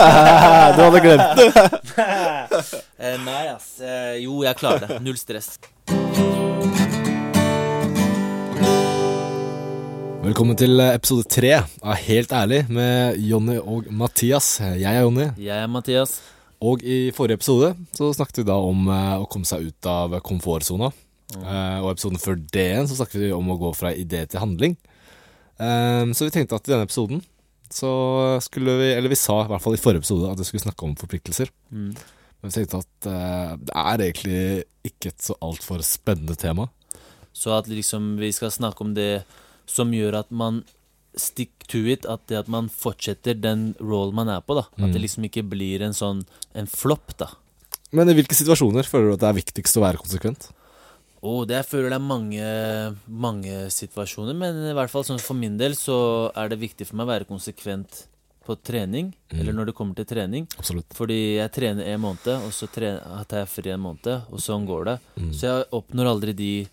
du hadde glemt det. Eh, nei, ass. Eh, jo, jeg klarer det. Null stress. Velkommen til episode tre av Helt ærlig med Jonny og Mathias. Jeg er Jonny. Jeg er Mathias. Og i forrige episode så snakket vi da om eh, å komme seg ut av komfortsona. Eh, og episoden før det igjen så snakket vi om å gå fra idé til handling. Eh, så vi tenkte at i denne episoden så skulle vi, eller vi sa i hvert fall i forrige episode at vi skulle snakke om forpliktelser. Mm. Men vi tenkte at eh, det er egentlig ikke et så altfor spennende tema. Så at liksom vi skal snakke om det som gjør at man stick to it, at det at man fortsetter den rollen man er på, da. At det Mm. liksom ikke blir en sånn en flopp, da. Men i hvilke situasjoner føler du at det er viktigst å være konsekvent? Og det jeg føler det er mange, mange situasjoner, men i hvert fall sånn for min del så er det viktig for meg å være konsekvent på trening, Mm. eller når det kommer til trening. Absolutt. Fordi jeg trener en måned, og så tar jeg fri en måned, og sånn går det. Mm. Så jeg oppnår aldri de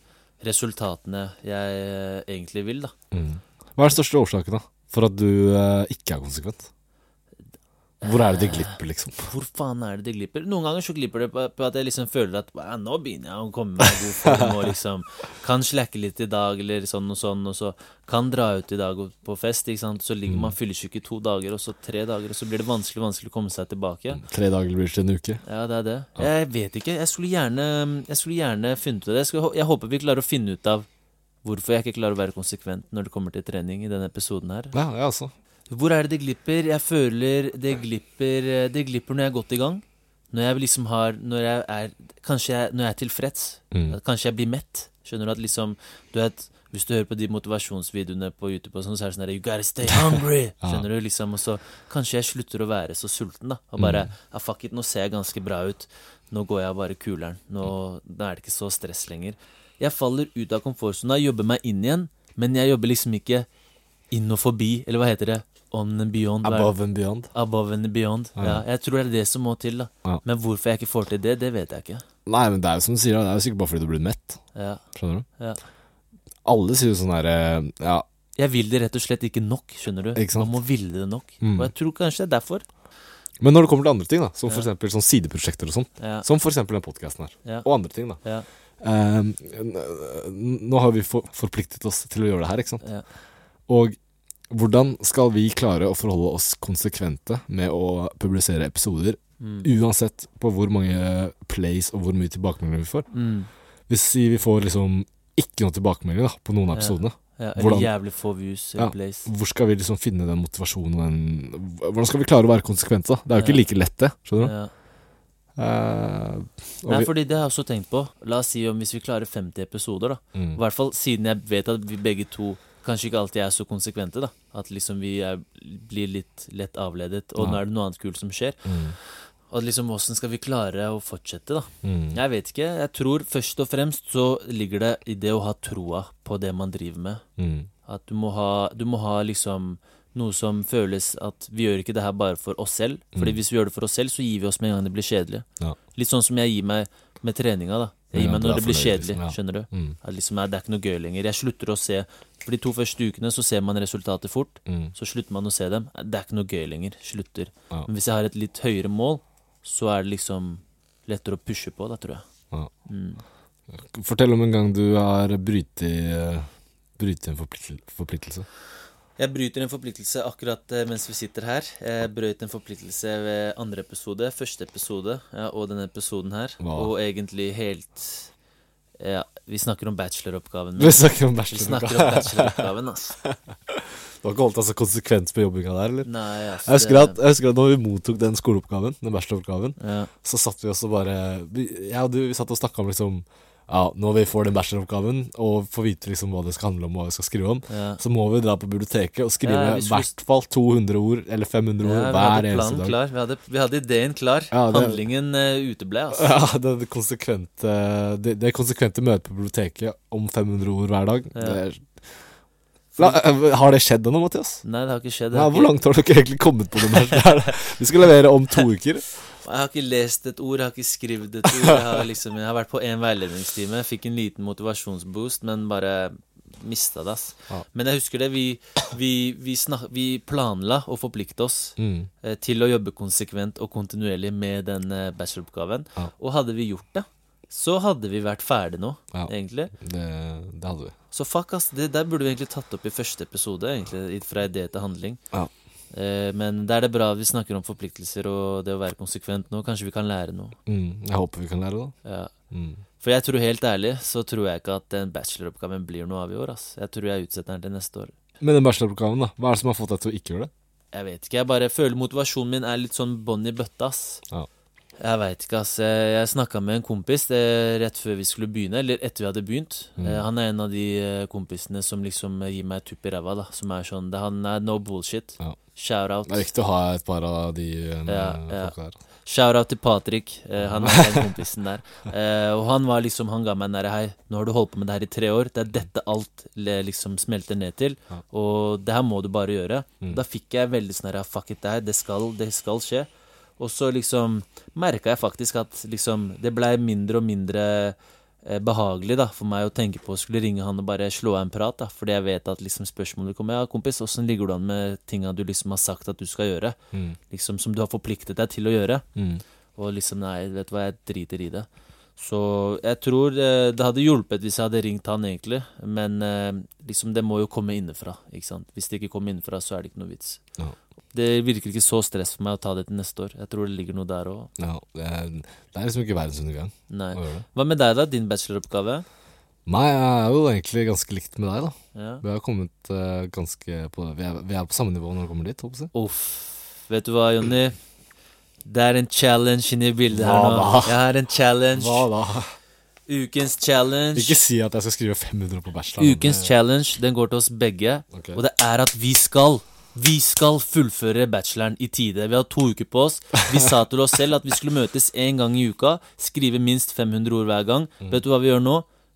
resultatene jeg eh, egentlig vil, da. Mm. Hva er den største årsaken da for at du eh, ikke er konsekvent? Hvor er det det glipper, liksom? Hvor faen er det det glipper? Noen ganger så glipper det på, på at jeg liksom føler at "Wow, nå begynner jeg å komme meg i god form og liksom kan slacke litt i dag, eller sånn og sånn, og så kan dra ut i dag på fest, ikke sant. Så ligger man fyllesyk i to dager, og så tre dager, og så blir det vanskelig vanskelig å komme seg tilbake. Tre dager blir til en uke. Ja, det er det. Jeg vet ikke. Jeg skulle gjerne, jeg skulle gjerne funnet ut av det. Jeg, skulle, jeg håper vi klarer å finne ut av hvorfor jeg ikke klarer å være konsekvent når det kommer til trening i denne episoden her. Ja, jeg altså. Hvor er det det glipper? Jeg føler det glipper Det glipper når jeg er godt i gang. Når jeg liksom har Når jeg er Kanskje jeg, når jeg er tilfreds. Mm. Kanskje jeg blir mett. Skjønner du at liksom Du vet Hvis du hører på de motivasjonsvideoene på YouTube, og sånn, så er det sånn der You gotta stay hungry! Skjønner du? liksom Og så kanskje jeg slutter å være så sulten, da. Og bare ah, Fuck it, nå ser jeg ganske bra ut. Nå går jeg bare kuler'n. Nå da er det ikke så stress lenger. Jeg faller ut av komfortsona, jobber meg inn igjen, men jeg jobber liksom ikke inn og forbi, eller hva heter det? On and beyond. Above and beyond. Above and beyond. Ja. Ja, jeg tror det er det som må til, da. Ja. Men hvorfor jeg ikke får til det, det vet jeg ikke. Nei, men det er jo som du sier, det er jo sikkert bare fordi du blir mett. Ja, Skjønner du? ja. Alle sier jo sånn herre Ja, Jeg vil det rett og slett ikke nok, skjønner du. Ikke? Man må ville det nok. Mm. Og jeg tror kanskje det er derfor. men når det kommer til andre ting, da, som for eksempel sånn sideprosjekter og Ja, som for eksempel den podkasten her, og andre ting, da. ja, Ehm, nå har vi for, forpliktet oss til å gjøre det her, ikke sant. ja. Og hvordan skal vi klare å forholde oss konsekvente med å publisere episoder, Mm. uansett på hvor mange plays og hvor mye tilbakemeldinger vi får? Mm. Hvis vi får liksom ikke noe tilbakemeldinger da, på noen av Ja. episodene, ja. Hvordan- jævlig få views Ja. plays. hvor skal vi liksom finne den motivasjonen og den Hvordan skal vi klare å være konsekvente, da? Det er jo ikke like lett, det. Skjønner du? Eh, Nei, fordi det har jeg også tenkt på. La oss si om hvis vi klarer 50 episoder, da. I mm, hvert fall siden jeg vet at vi begge to kanskje ikke alltid er så konsekvente, da. At liksom vi er, blir litt lett avledet, og Ja. nå er det noe annet kult som skjer. mm, Og liksom åssen skal vi klare å fortsette, da? mm, Jeg vet ikke. Jeg tror først og fremst så ligger det i det å ha troa på det man driver med. mm, At du må ha, du må ha liksom noe som føles at vi gjør ikke det her bare for oss selv. Fordi Mm. hvis vi gjør det for oss selv, så gir vi oss med en gang det blir kjedelig. Ja. Litt sånn som jeg gir meg med treninga, da. Gir meg når det blir kjedelig, liksom, ja. skjønner du. mm, liksom, det er ikke noe gøy lenger. Jeg slutter å se For de to første ukene så ser man resultatet fort. mm, Så slutter man å se dem. Det er ikke noe gøy lenger. Slutter. Ja. Men hvis jeg har et litt høyere mål, så er det liksom lettere å pushe på, da, tror jeg. Ja. Mm. Fortell om en gang du har brytet eh, en forpliktelse. Jeg bryter en forpliktelse akkurat eh, mens vi sitter her. Jeg brøt en forpliktelse ved andre episode, første episode ja, og denne episoden her. Hva? Og egentlig helt Ja, vi snakker om bacheloroppgaven. Vi snakker om bacheloroppgaven, ass. Du har ikke holdt deg så konsekvent på jobbinga der, eller? Nei, ass. Jeg husker, det- at, jeg husker at når vi mottok den skoleoppgaven, den bacheloroppgaven, ja, så satt vi også bare Jeg og du vi satt og snakka om liksom Ja, når vi får den bacheloroppgaven og får vite liksom hva det skal handle om, og hva vi skal skrive om, ja. så må vi dra på biblioteket og skrive i hvert fall 200 ord, eller 500 ja ord, hver eneste dag. klar. Vi hadde, vi hadde ideen klar. Det- Handlingen uh, uteble, altså. Ja, det konsekvente, det, det konsekvente møtet på biblioteket om 500 ord hver dag. Det La, eh, har det skjedd ennå, Mathias? Nei, det har ikke skjedd. Nei, hvor langt har dere egentlig kommet på det? Vi skal levere om to uker. jeg har ikke lest et ord, jeg har ikke skrevet et ord. Jeg har, liksom, jeg har vært på én veiledningstime, fikk en liten motivasjonsboost, men bare mista det, ass. Ja. Men jeg husker det, vi, vi, vi, snak, vi planla å forplikte oss Mm. eh, til å jobbe konsekvent og kontinuerlig med den eh, bacheloroppgaven. Ja. Og hadde vi gjort det, så hadde vi vært ferdig nå, Ja. egentlig. Det, det hadde vi. Så fuck, ass. Det der burde vi egentlig tatt opp i første episode, egentlig. Fra idé til handling. Ja. Eh, men da er det bra at vi snakker om forpliktelser og det å være konsekvent nå. Kanskje vi kan lære noe. Mm. Jeg håper vi kan lære det. Ja. Mm. For jeg tror helt ærlig så tror jeg ikke at den bacheloroppgaven blir noe av i år. ass. Jeg tror jeg utsetter den til neste år. Men den bacheloroppgaven, da? Hva er det som har fått deg til å ikke gjøre det? Jeg vet ikke, jeg bare føler motivasjonen min er litt sånn bånn i bøtta, ass. Ja. Jeg veit ikke, ass. Jeg, snakka med en kompis det, rett før vi skulle begynne, eller etter vi hadde begynt. Mm. Eh, han er en av de eh, kompisene som liksom eh, gir meg tupp i ræva, da. Som er sånn det, Han er no bullshit. Ja. Shout out. Det er viktig å ha et par av de eh, Ja, folka der. Shout out til Patrick. Eh, han er den kompisen der. Eh, og han var liksom Han ga meg en derre Hei, nå har du holdt på med det her i tre år. Det er dette alt liksom smelter ned til. Og det her må du bare gjøre. Mm. Da fikk jeg veldig sånn her Fuck it, det her. Det skal, det skal skje. Og så liksom merka jeg faktisk at liksom Det blei mindre og mindre eh, behagelig da for meg å tenke på å skulle ringe han og bare slå av en prat. da Fordi jeg vet at liksom spørsmålet kommer Ja, kompis, åssen ligger du an med tinga du liksom har sagt at du skal gjøre? Mm. Liksom Som du har forpliktet deg til å gjøre. Mm. Og liksom, nei, vet du hva, jeg driter i det. Så jeg tror eh, det hadde hjulpet hvis jeg hadde ringt han, egentlig. Men eh, liksom, det må jo komme innenfra, ikke sant. Hvis det ikke kommer innenfra, så er det ikke noe vits. Ja. Det virker ikke så stress for meg å ta det til neste år. Jeg tror det ligger noe der òg. Ja, det, er, det er liksom ikke verdensundergang Nei. å gjøre det. Hva med deg, da? Din bacheloroppgave? Nei, jeg er jo egentlig ganske likt med deg, da. Ja. Vi har kommet eh, ganske på Vi er, vi er på samme nivå når det kommer dit, håper jeg. Uff. Vet du hva, Jonny? Det er en challenge inni bildet her Hva nå. da? Jeg har en challenge. da? Ukens challenge. Ikke si at jeg skal skrive 500 på bachelor. Ukens challenge, den går til oss begge. okay. Og det er at vi skal Vi skal fullføre bacheloren i tide. Vi har to uker på oss. Vi sa til oss selv at vi skulle møtes én gang i uka. Skrive minst 500 ord hver gang. Mm. Vet du hva vi gjør nå?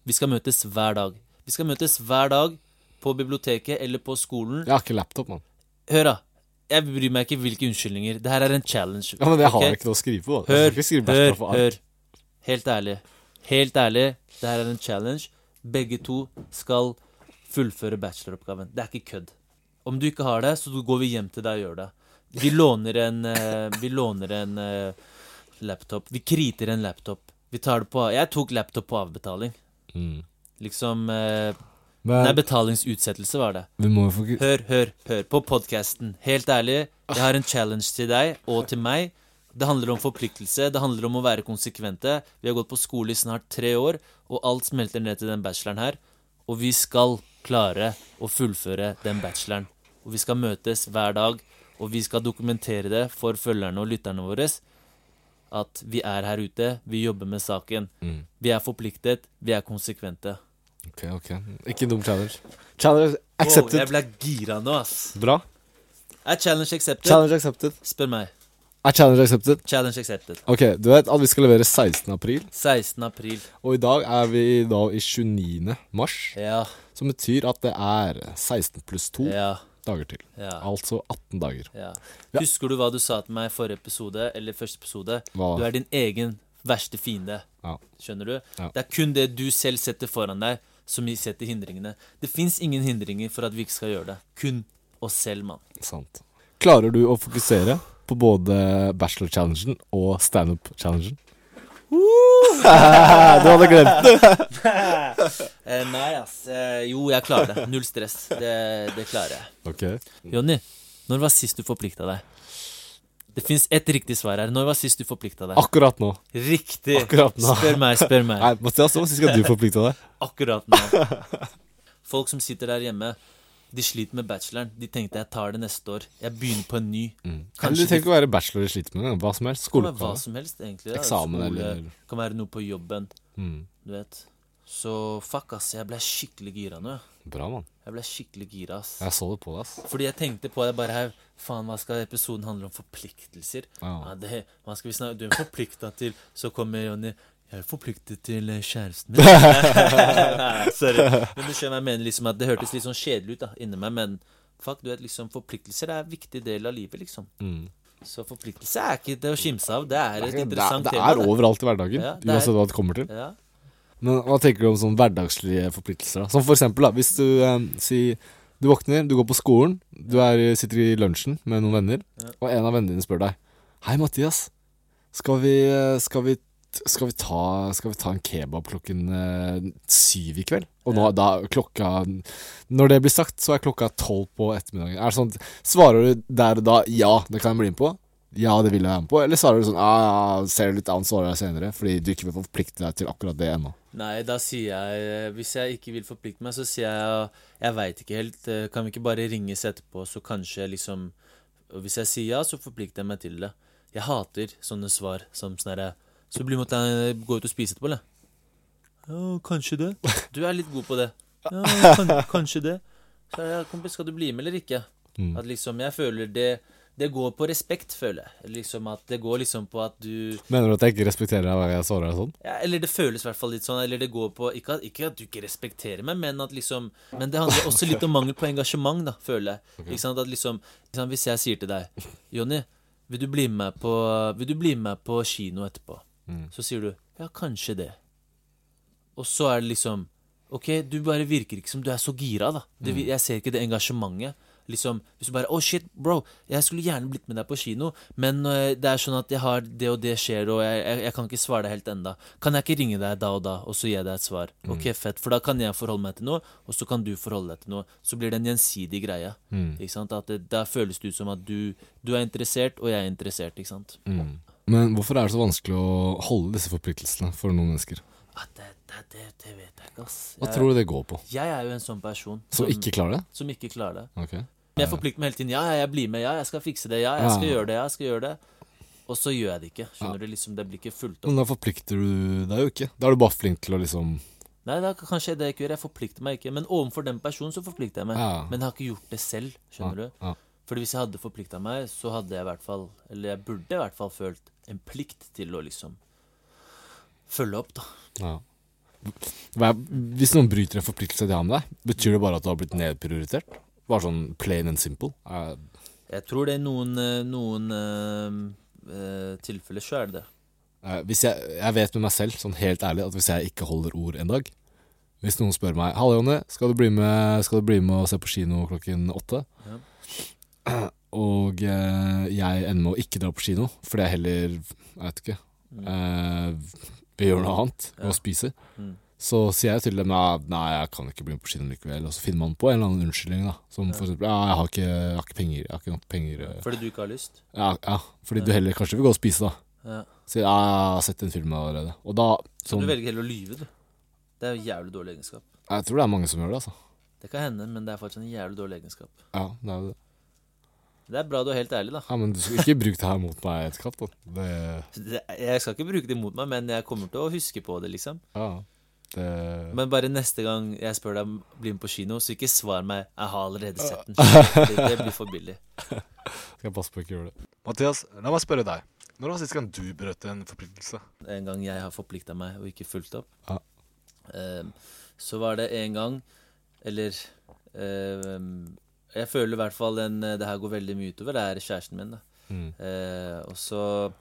Vi skal møtes hver dag. Vi skal møtes hver dag på biblioteket eller på skolen. Jeg har ikke laptop, mann. Hør, da. Jeg bryr meg ikke hvilke unnskyldninger. Det her er en challenge. Ja, men jeg har ok? ikke noe å skrive på. Hør, hør, hør. Helt ærlig. Helt ærlig, det her er en challenge. Begge to skal fullføre bacheloroppgaven. Det er ikke kødd. Om du ikke har det, så går vi hjem til deg og gjør det. Vi låner en, eh, vi låner en eh, laptop. Vi kriter en laptop. Vi tar det på Jeg tok laptop på avbetaling. Mm. Liksom eh, Men Nei, betalingsutsettelse var det. vi må jo fokusere Hør, hør, hør på podkasten. Helt ærlig, jeg har en challenge til deg og til meg. Det handler om forpliktelse, det handler om å være konsekvente. Vi har gått på skole i snart tre år, og alt smelter ned til den bacheloren her. Og vi skal klare å fullføre den bacheloren. Og vi skal møtes hver dag, og vi skal dokumentere det for følgerne og lytterne våre. At vi er her ute, vi jobber med saken. mm. Vi er forpliktet, vi er konsekvente. Ok, ok. Ikke dum challenge. Challenge accepted. Wow, jeg ble gira nå, ass. Bra. Er challenge accepted? Challenge accepted. Spør meg. Er challenge accepted? Challenge accepted. Ok, du vet at vi skal levere 16. april, 16. april. og i dag er vi da i 29. mars, Ja, som betyr at det er 16 pluss 2 ja, dager til. ja. Altså 18 dager. ja. Ja. Husker du hva du sa til meg i forrige episode, eller første episode? Hva? Du er din egen verste fiende. Ja. Skjønner du? Ja. Det er kun det du selv setter foran deg, som setter hindringene. Det fins ingen hindringer for at vi ikke skal gjøre det. Kun oss selv, mann. Sant. Klarer du å fokusere på både bachelor-challengen og standup-challengen? du hadde glemt det! Eh, nei, ass. Eh, jo, jeg klarer det. Null stress. Det, det klarer jeg. Ok. Jonny, når var sist du forplikta deg? Det fins ett riktig svar her. Når var sist du forplikta deg? Akkurat nå. Riktig! Akkurat nå. Spør meg, spør meg. Nei, Mathias, hva skal du forplikte deg. Akkurat nå. Folk som sitter der hjemme, de sliter med bacheloren. De tenkte jeg tar det neste år. Jeg begynner på en ny. Mm. Kanskje du trenger ikke å være bachelor i sliter med. Hva som helst. Det hva Skoleoppgave. som helst, egentlig. Da. Eksamen Skole, eller kan være noe på jobben, mm. du vet. Så fuck, ass. Jeg ble skikkelig gira nå. Bra, mann. Jeg ble skikkelig gira, ass. Jeg så det på deg, ass. Fordi jeg tenkte på det bare her Faen, hva skal episoden handle om? Forpliktelser? Ja. Ja, det, hva skal vi snakke Du er forplikta til Så kommer Jonny Jeg er forpliktet til eh, kjæresten min. Sorry. Men du skjønner jeg mener liksom at det hørtes litt sånn kjedelig ut da inni meg, men fuck, du vet liksom Forpliktelser er en viktig del av livet, liksom. Mm. Så forpliktelse er ikke det å kimse av. Det er et Det, er, interessant det tema. er overalt i hverdagen, Ja, uansett hva det kommer til. Ja. Men hva tenker du om sånne hverdagslige forpliktelser? da? Som for eksempel, da, hvis du eh, si, du våkner, du går på skolen, du er, sitter i lunsjen med noen venner, og en av vennene dine spør deg Hei, Mathias. Skal vi, eh, skal vi, skal vi, ta, skal vi ta en kebab klokken eh, syv i kveld? Og nå, da, klokka Når det blir sagt, så er klokka tolv på ettermiddagen. Er det sånn, Svarer du der og da ja, det kan jeg bli med på? Ja, det vil jeg være med på. Eller svarer du sånn ah, ja, ser du litt an, svarer jeg senere. Fordi du ikke vil forplikte deg til akkurat det ennå. Nei, da sier jeg Hvis jeg ikke vil forplikte meg, så sier jeg Jeg veit ikke helt. eh, Kan vi ikke bare ringes etterpå, så kanskje jeg liksom Og hvis jeg sier ja, så forplikter jeg meg til det. Jeg hater sånne svar som sånn herre Så blir måtte jeg gå ut og spise etterpå, eller? Ja, kanskje det. Du er litt god på det. Ja, kan, kanskje det. Så ja, kompis, skal du bli med eller ikke? Mm. At liksom, jeg føler det Det går på respekt, føler jeg. Liksom at Det går liksom på at du Mener du at jeg ikke respekterer deg hver gang jeg svarer deg sånn? ja, Eller det føles i hvert fall litt sånn. Eller det går på Ikke at, ikke at du ikke respekterer meg, men at liksom Men det handler også litt om mangel på engasjement, da, føler jeg. Ikke sant? At liksom ikke sant? Hvis jeg sier til deg Jonny, vil du bli med på Vil du bli med på kino etterpå? Mm. Så sier du ja, kanskje det. Og så er det liksom Ok, du bare virker ikke som du er så gira, da. Det, Mm. Jeg ser ikke det engasjementet. Liksom, Hvis du bare Å, oh, shit, bro, jeg skulle gjerne blitt med deg på kino, men øh, det er sånn at jeg har det og det skjer, og jeg, jeg, jeg kan ikke svare deg helt enda. Kan jeg ikke ringe deg da og da, og så gi deg et svar? Mm. Ok, fett. For da kan jeg forholde meg til noe, og så kan du forholde deg til noe. Så blir det en gjensidig greie. Mm. Ikke sant? At det, Da føles det ut som at du, du er interessert, og jeg er interessert. Ikke sant? Mm. Men hvorfor er det så vanskelig å holde disse forpliktelsene for noen mennesker? Ah, det, det, det, det vet jeg ikke, ass. Hva Jeg, tror du det går på? jeg er jo en sånn person Som ikke klarer det? som ikke klarer det. Ok. Jeg forplikter meg hele tiden. Ja, jeg blir med. Ja, jeg skal fikse det. Ja, jeg skal gjøre det. Ja, jeg skal gjøre det. Og så gjør jeg det ikke. Skjønner du? Liksom, Det blir ikke fulgt opp. Men da forplikter du deg jo ikke. Da er du bare flink til å liksom Nei, da kanskje det jeg ikke gjør. Jeg forplikter meg ikke. Men overfor den personen så forplikter jeg meg. Men jeg har ikke gjort det selv. Skjønner du? Fordi hvis jeg hadde forplikta meg, så hadde jeg i hvert fall Eller jeg burde i hvert fall følt en plikt til å liksom følge opp, da. ja. Hvis noen bryter en forpliktelse de har med deg, betyr det bare at du har blitt nedprioritert? Bare sånn plain and simple? Uh, Jeg tror det er noen, eh, noen uh, tilfeller så er det det. hvis jeg, jeg vet med meg selv, sånn helt ærlig, at hvis jeg ikke holder ord en dag Hvis noen spør meg 'Halla, Jonny, skal, du bli med- skal du bli med og se på kino klokken åtte?' Ja. Og jeg ender med å ikke dra på kino, fordi jeg heller Jeg vet ikke eh, vil gjøre noe annet Ja. og spise. Mm. Så sier jeg til dem at nei, jeg kan ikke bli med på kino likevel. Og så finner man på en eller annen unnskyldning, da. Som for eksempel ja, jeg har ikke, jeg har ikke penger. Jeg har ikke nok penger. eh. Fordi du ikke har lyst? Ja, ja, fordi du heller kanskje vil gå og spise, da. Ja. Så ja, jeg har sett en film allerede. Og da Så sånn, du velger heller å lyve, du. Det er jo jævlig dårlig egenskap. Jeg tror det er mange som gjør det, altså. Det kan hende, men det er fortsatt en jævlig dårlig egenskap. Ja, det er jo det. Det er bra du er helt ærlig, da. Ja, men du skal ikke bruke det her mot meg etter hvert, da. Det, jeg skal ikke bruke det mot meg, men jeg kommer til å huske på det, liksom. ja, det Men bare neste gang jeg spør deg om bli med på kino, så ikke svar meg 'jeg har allerede sett den'. Det, det blir for billig. skal jeg passe på å ikke gjøre det. Mathias, la meg spørre deg. Når var sist gang du brøt en forpliktelse? En gang jeg har forplikta meg og ikke fulgt opp, Ja. Um, så var det en gang Eller um, Jeg føler i hvert fall den, det her går veldig mye utover. Det er kjæresten min. da Mm. Uh, og så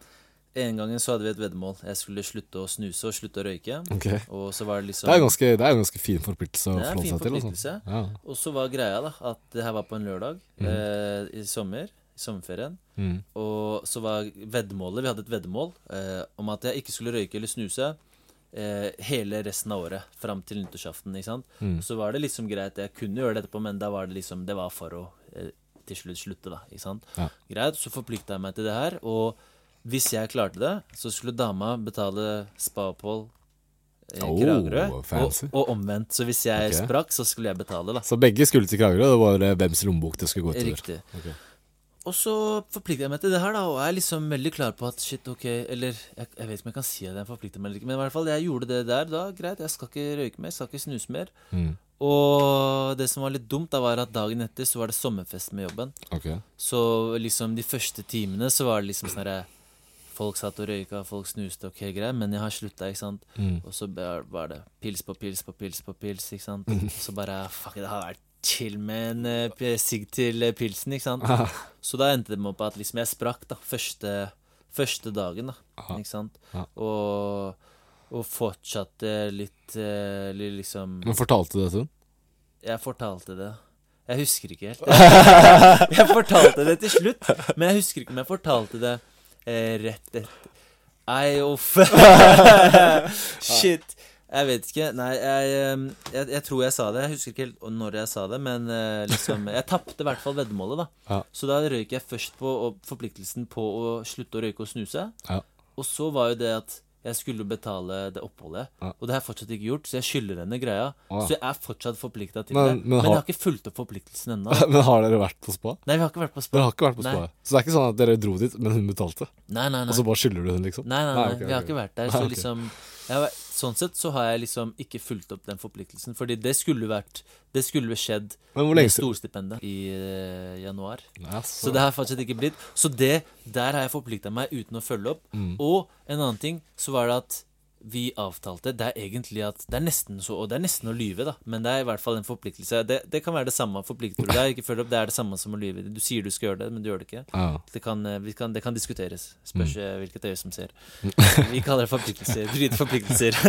En gangen så hadde vi et veddemål. Jeg skulle slutte å snuse og slutte å røyke. Okay. Og så var det liksom Det er, ganske, det er en ganske fin forpliktelse å forholde seg til. Altså. Ja. Og så var greia da at det her var på en lørdag mm. eh, i sommer. I sommerferien. Mm. Og så var veddemålet Vi hadde et veddemål eh, om at jeg ikke skulle røyke eller snuse eh, hele resten av året. Fram til nyttårsaften. ikke sant? Mm. Så var det liksom greit. Jeg kunne gjøre det etterpå, men da var det liksom Det var for å eh, til slutt slutte, da. ikke sant? Ja. Greit, så forplikta jeg meg til det her. Og hvis jeg klarte det, så skulle dama betale spa-opphold i Oh, Kragerø. Og, og omvendt. Så hvis jeg okay. sprakk, så skulle jeg betale, da. Så begge skulle til Kragerø, det var hvem hvems lommebok det skulle gå utover. Riktig. Okay. Og så forplikter jeg meg til det her, da, og er liksom veldig klar på at shit, ok Eller jeg, jeg vet ikke om jeg kan si at jeg forplikter meg eller ikke, men i hvert fall, jeg gjorde det der da. Greit, jeg skal ikke røyke mer, jeg skal ikke snuse mer. Mm. Og det som var litt dumt, da var at dagen etter så var det sommerfest med jobben. Ok. Så liksom de første timene så var det liksom sånn herre Folk satt og røyka, folk snuste, ok, greier men jeg har slutta, ikke sant. Mm. Og så var det pils på pils på pils på pils, ikke sant. Mm. Så bare fuck, det har vært chill med en uh, sigg til eh, pilsen, ikke sant. Ah, Så da endte det med at liksom jeg sprakk da første, første dagen, da. ah, Ikke sant? Ja. Og Og fortsatte litt, uh, litt liksom Men fortalte du det til henne? Jeg fortalte det. Jeg husker ikke helt. jeg fortalte det til slutt, men jeg husker ikke om jeg fortalte det eh, rett etter. Ei, uff. Shit. Jeg vet ikke. Nei, jeg, eh, jeg, jeg tror jeg sa det. Jeg husker ikke helt når jeg sa det, men eh, liksom Jeg tapte i hvert fall veddemålet, da. Ja. Så da røyk jeg først på forpliktelsen på å slutte å røyke og snuse. Ja. Og så var jo det at jeg skulle betale det oppholdet. Ja. Og det har jeg fortsatt ikke gjort, så jeg skylder henne greia. Ja. Så jeg er fortsatt forplikta til Men- det. men Men, har- jeg har ikke fulgt opp forpliktelsen ennå. Men har dere vært på spa? Nei, vi har ikke vært på spa. Dere har ikke vært på spa? Så det er ikke sånn at dere dro dit, men hun betalte? Nei, nei, nei. Og så bare skylder du henne, liksom? Nei, nei, nei, ok, vi har ikke vært der. Nei, Så liksom jeg Sånn sett så har jeg liksom ikke fulgt opp den forpliktelsen. Fordi det skulle vært Det skulle skjedd med storstipendet i uh, januar. Ja, Så det har fortsatt ikke blitt. Så det, der har jeg forplikta meg uten å følge opp. Mm. Og en annen ting, så var det at vi avtalte Det er egentlig at Det er nesten så Og det er nesten å lyve, da. Men det er i hvert fall en forpliktelse. Det, det kan være det samme. Forplikter du deg, ikke følg opp. Det er det samme som å lyve. Du sier du skal gjøre det, men du gjør det ikke. Ja. Det kan, eh, vi kan, det kan diskuteres. Mm. Spørs mm. hvilket øye som ser. Vi kaller det forpliktelser. Bryte forpliktelser.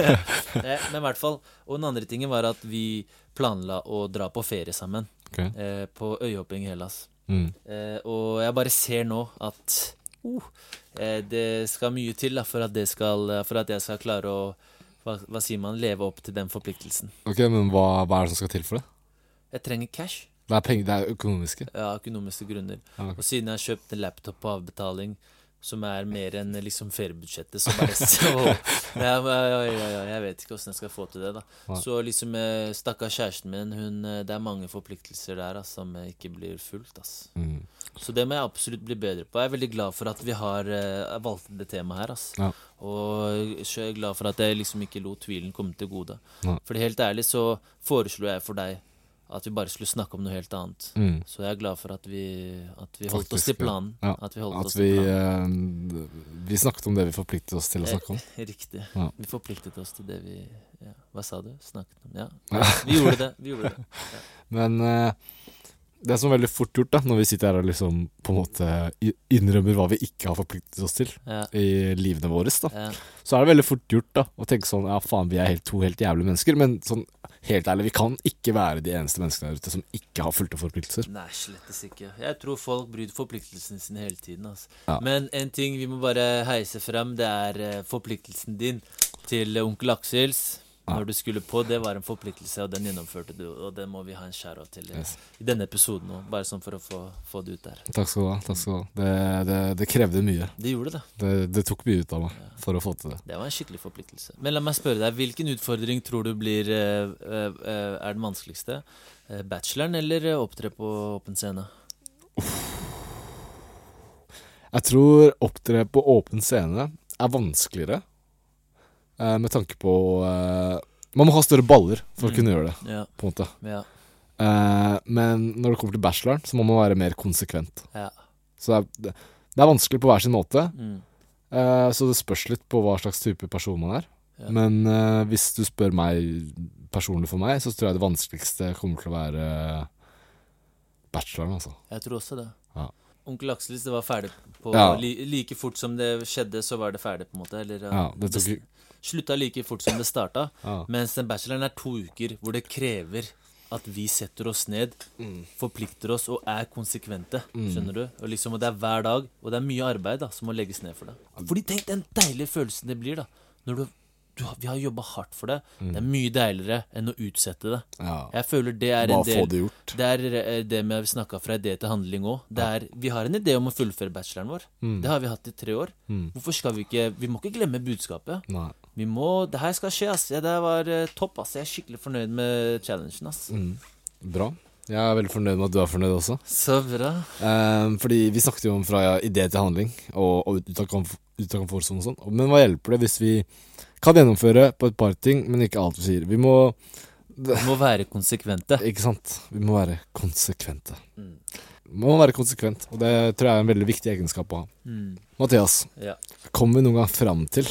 Eh, Men i hvert fall. Og den andre tingen var at vi planla å dra på ferie sammen. Okay. Eh, på øyhopping i Hellas. Mm. Eh, og jeg bare ser nå at uh, det skal mye til da, for, at det skal, eh, for at jeg skal klare å hva, hva sier man, leve opp til den forpliktelsen. Ok, men hva, hva er det som skal til for det? Jeg trenger cash Det er penger, det er økonomiske. Ja, økonomiske grunner. Ja, ok. Og siden jeg har kjøpt en laptop på avbetaling som er mer enn liksom feriebudsjettet, så bare så ja, ja, ja, Jeg vet ikke åssen jeg skal få til det, da. Nei. Så liksom eh, Stakkars kjæresten min, hun, det er mange forpliktelser der ass, som ikke blir fulgt. ass. Mm. Så det må jeg absolutt bli bedre på. Jeg er veldig glad for at vi har uh, valgt det temaet her. ass. Ja. Og så er jeg glad for at jeg liksom ikke lot tvilen komme til gode. Ja. Fordi helt ærlig så foreslo jeg for deg at vi bare skulle snakke om noe helt annet. Mm. Så jeg er glad for at vi, at vi holdt oss til planen. Ja, At vi holdt At oss vi, til planen. Uh, vi snakket om det vi forpliktet oss til å snakke om. Riktig. Ja. Vi forpliktet oss til det vi ja. Hva sa du? Snakket om Ja. Vi gjorde det. Vi gjorde det. Men eh, det er sånn veldig fort gjort, da når vi sitter her og liksom på en måte innrømmer hva vi ikke har forpliktet oss til Ja. i livene våre, da, Ja. så er det veldig fort gjort da å tenke sånn Ja, faen, vi er helt, to helt jævlige mennesker. Men sånn helt ærlig, vi kan ikke være de eneste menneskene der ute som ikke har fulgte forpliktelser. Nei, slettes ikke. Jeg tror folk bryter forpliktelsene sine hele tiden. Altså. Ja. Men en ting vi må bare heise frem, det er eh, forpliktelsen din til onkel Aksels. Ja. Når du skulle på, det var en forpliktelse, og den gjennomførte du. Og det må vi ha en skjæra til i, Yes. i denne episoden òg, bare sånn for å få, få det ut der. Takk skal du ha. takk skal du ha Det, det, det krevde mye. Det gjorde det. Det, det tok mye ut av meg for å få til det. Det var en skikkelig forpliktelse. Men la meg spørre deg, hvilken utfordring tror du blir eh, eh, er den vanskeligste? Bacheloren eller opptre på åpen scene? Jeg tror opptre på åpen scene er vanskeligere, eh, med tanke på uh, Man må ha større baller for å Mm. kunne gjøre det, Ja, på en måte. ja, Uh, men når det kommer til bacheloren, så må man være mer konsekvent. ja. Så det er, det er vanskelig på hver sin måte, Mm, så det spørs litt på hva slags type person man er. Men hvis du spør meg personlig for meg, så tror jeg det vanskeligste kommer til å være bacheloren, altså. Jeg tror også det. Ja. Onkel Akselis, det var ferdig på Ja. li, Like fort som det skjedde, så var det ferdig, på en måte. Eller Ja, det tok slutta like fort som det starta. ja. Mens den bacheloren er to uker hvor det krever at vi setter oss ned, Mm. forplikter oss og er konsekvente. Mm. Skjønner du? Og liksom, og det er hver dag, og det er mye arbeid da som må legges ned for det. Fordi tenk den deilige følelsen det blir, da. Når du, du Vi har jobba hardt for det. Det er mye deiligere enn å utsette det. ja. Jeg føler det er Bare en få det gjort. Det er eh, det med vi snakka fra idé til handling òg. Vi har en idé om å fullføre bacheloren vår. Mm. Det har vi hatt i tre år. Mm. Hvorfor skal vi ikke Vi må ikke glemme budskapet. Nei. Vi må Det her skal skje, ass. Ja, det var eh, topp, ass. Jeg er skikkelig fornøyd med challengen, ass. Mm. Bra. Jeg er veldig fornøyd med at du er fornøyd også. Så bra. Um, fordi vi snakket jo om fra idé til handling, og, og ut av komfortsonen og sånn. Men hva hjelper det hvis vi kan gjennomføre på et par ting, men ikke alt vi sier? Vi må Vi må være konsekvente. Ikke sant? Vi må være konsekvente. Mm. Vi må være konsekvent, og det tror jeg er en veldig viktig egenskap å ha. Mm. Mathias, Ja. kommer vi noen gang fram til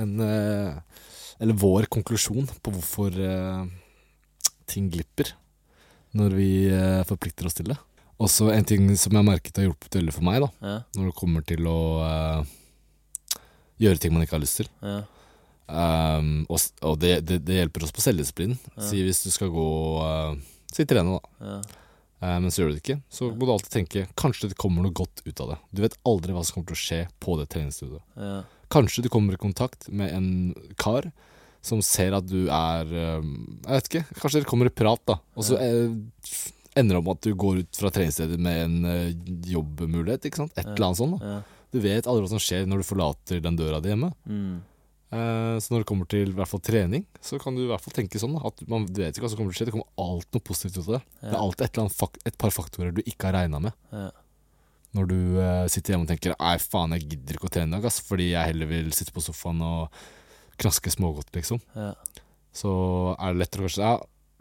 en eh, Eller vår konklusjon på hvorfor eh, ting glipper når vi eh, forplikter oss til det? Også en ting som jeg har merket har hjulpet veldig for meg, da, Ja. når det kommer til å uh, gjøre ting man ikke har lyst til, Ja. Um, og og det, det, det hjelper oss på selvdisiplinen. Si hvis du skal gå uh, Si trene, da. Ja. Eh, men så gjør du det ikke. Så må du alltid tenke kanskje det kommer noe godt ut av det. Du vet aldri hva som kommer til å skje på det treningsstudioet. Kanskje du kommer i kontakt med en kar som ser at du er eh, Jeg vet ikke, kanskje dere kommer i prat, da. Og så eh, ender det om at du går ut fra treningsstedet med en eh, jobbmulighet, ikke sant. Et eller annet sånt. da. Du vet aldri hva som skjer når du forlater den døra di hjemme. Mm. Eh, så når det kommer til i hvert fall trening, så kan du i hvert fall tenke sånn at man vet ikke hva som kommer til å skje. Det kommer alltid noe positivt ut av det. Det er alltid et, eller annet et par faktorer du ikke har regna med. Ja. Når du eh, sitter hjemme og tenker Nei, faen, jeg gidder ikke å trene i dag, fordi jeg heller vil sitte på sofaen og knaske smågodt, liksom. Ja. Så er det lettere å kanskje ja,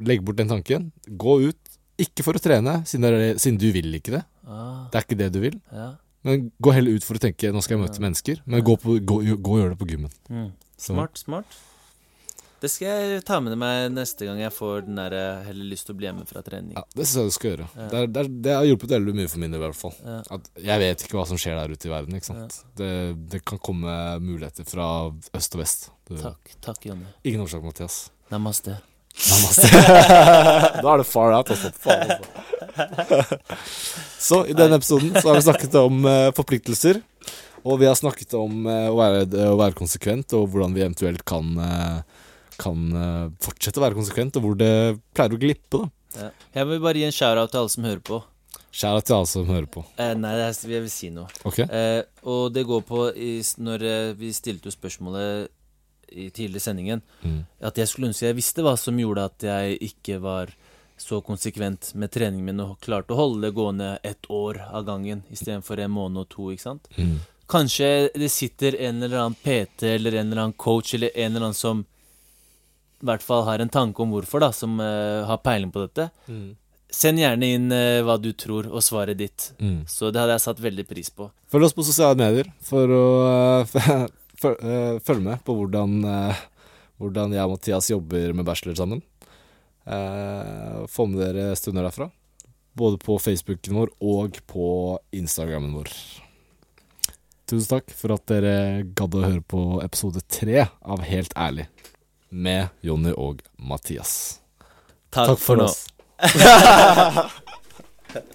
legge bort den tanken. Gå ut. Ikke for å trene, siden, siden du vil ikke det. Ah, Det er ikke det du vil. ja. Men gå heller ut for å tenke nå skal jeg møte mennesker. Men gå, på, gå, gå og gjør det på gymmen. Mm. Smart, smart. Det skal jeg ta med meg neste gang jeg får den der eh, heller lyst til å bli hjemme fra trening. Ja, Det syns jeg du skal gjøre. Ja. Det, er, det, er, det har hjulpet veldig mye for min del, i hvert fall. Ja. At jeg vet ikke hva som skjer der ute i verden. ikke sant? Det, det kan komme muligheter fra øst og vest. Du, Takk, takk, Jonny. Ingen årsak, Mathias. Namaste. Namaste. da er det far out, altså. Faen, altså. Så i denne episoden så har vi snakket om uh, forpliktelser. Og vi har snakket om uh, å, være, å være konsekvent, og hvordan vi eventuelt kan, eh, kan eh, fortsette å være konsekvent, og hvor det pleier å glippe. da Ja. Jeg vil bare gi en shout-out til alle som hører på. Kjære til alle som hører på. Eh, nei, det er, jeg vil si noe. Ok? Eh, og det går på i, Når eh, vi stilte jo spørsmålet i tidligere sendingen, Mm. at jeg skulle ønske jeg visste hva som gjorde at jeg ikke var så konsekvent med treningen min og klarte å holde det gående ett år av gangen istedenfor en måned og to. ikke sant? Mm. Kanskje det sitter en eller annen PT eller en eller annen coach eller en eller annen som i hvert fall har en tanke om hvorfor, da, som uh, har peiling på dette. Mm. Send gjerne inn uh, hva du tror, og svaret ditt. Mm. Så det hadde jeg satt veldig pris på. Følg oss på sosiale medier for å eh, føl- følge med på hvordan, hvordan jeg og Mathias jobber med bachelor sammen. Få med dere stunder derfra. Både på Facebooken vår og på Instagrammen vår. Tusen takk for at dere gadd å høre på episode tre av Helt ærlig med Jonny og Mathias. Takk, for nå. oss.